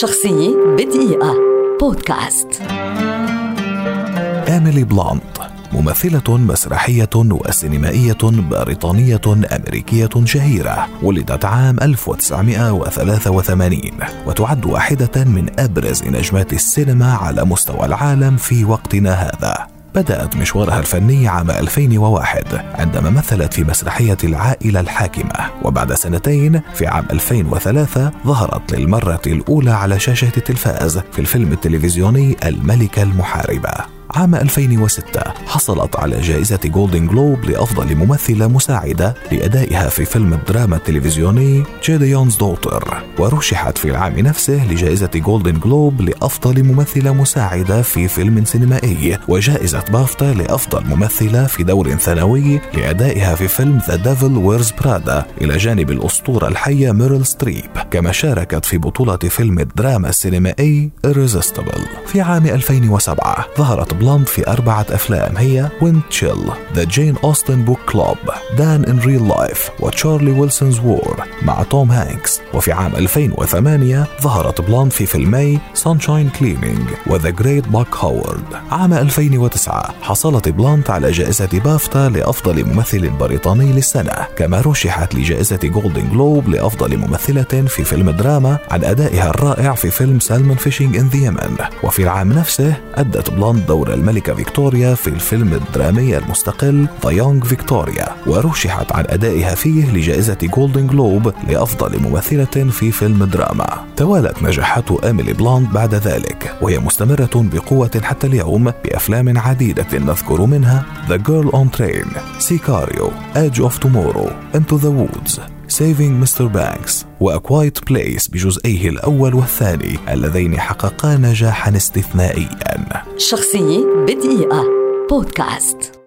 شخصية بدقيقة. بودكاست. إيميلي بلانت ممثلة مسرحية وسينمائية بريطانية أمريكية شهيرة ولدت عام 1983 وتعد واحدة من أبرز نجمات السينما على مستوى العالم في وقتنا هذا. بدأت مشوارها الفني عام 2001 عندما مثلت في مسرحية العائلة الحاكمة وبعد سنتين في عام 2003 ظهرت للمرة الأولى على شاشة التلفاز في الفيلم التلفزيوني الملكة المحاربة. عام 2006 حصلت على جائزة جولدن جلوب لأفضل ممثلة مساعدة لأدائها في فيلم الدراما التلفزيوني Gideon's Daughter ورشحت في العام نفسه لجائزة جولدن جلوب لأفضل ممثلة مساعدة في فيلم سينمائي وجائزة بافتا لأفضل ممثلة في دور ثانوي لأدائها في فيلم The Devil Wears Prada إلى جانب الأسطورة الحية ميريل ستريب كما شاركت في بطولة فيلم الدراما السينمائي Irresistible. في عام 2007 ظهرت بلنت في أربعة أفلام هي Wind Chill The Jane Austen Book Club Dan in Real Life و Charlie Wilson's War مع توم هانكس. وفي عام 2008 ظهرت بلنت في فيلمي Sunshine Cleaning و The Great Buck Howard. عام 2009 حصلت بلنت على جائزة بافتا لأفضل ممثل بريطاني للسنة كما رشحت لجائزة جولدن جلوب لأفضل ممثلة في فيلم دراما عن أدائها الرائع في فيلم Salmon Fishing in the وفي العام نفسه أدت بلنت دور الملكة فيكتوريا في الفيلم الدرامي المستقل The Young Victoria ورشحت عن أدائها فيه لجائزة جولدن جلوب لأفضل ممثلة في فيلم دراما. توالت نجاحات إيميلي بلنت بعد ذلك وهي مستمرة بقوة حتى اليوم بأفلام عديدة نذكر منها The Girl on Train Sicario Edge of Tomorrow Into the Woods Saving Mr. Banks و A Quiet Place بجزئيه الأول والثاني اللذين حققا نجاحا استثنائيا. شخصية بدقيقة بودكاست.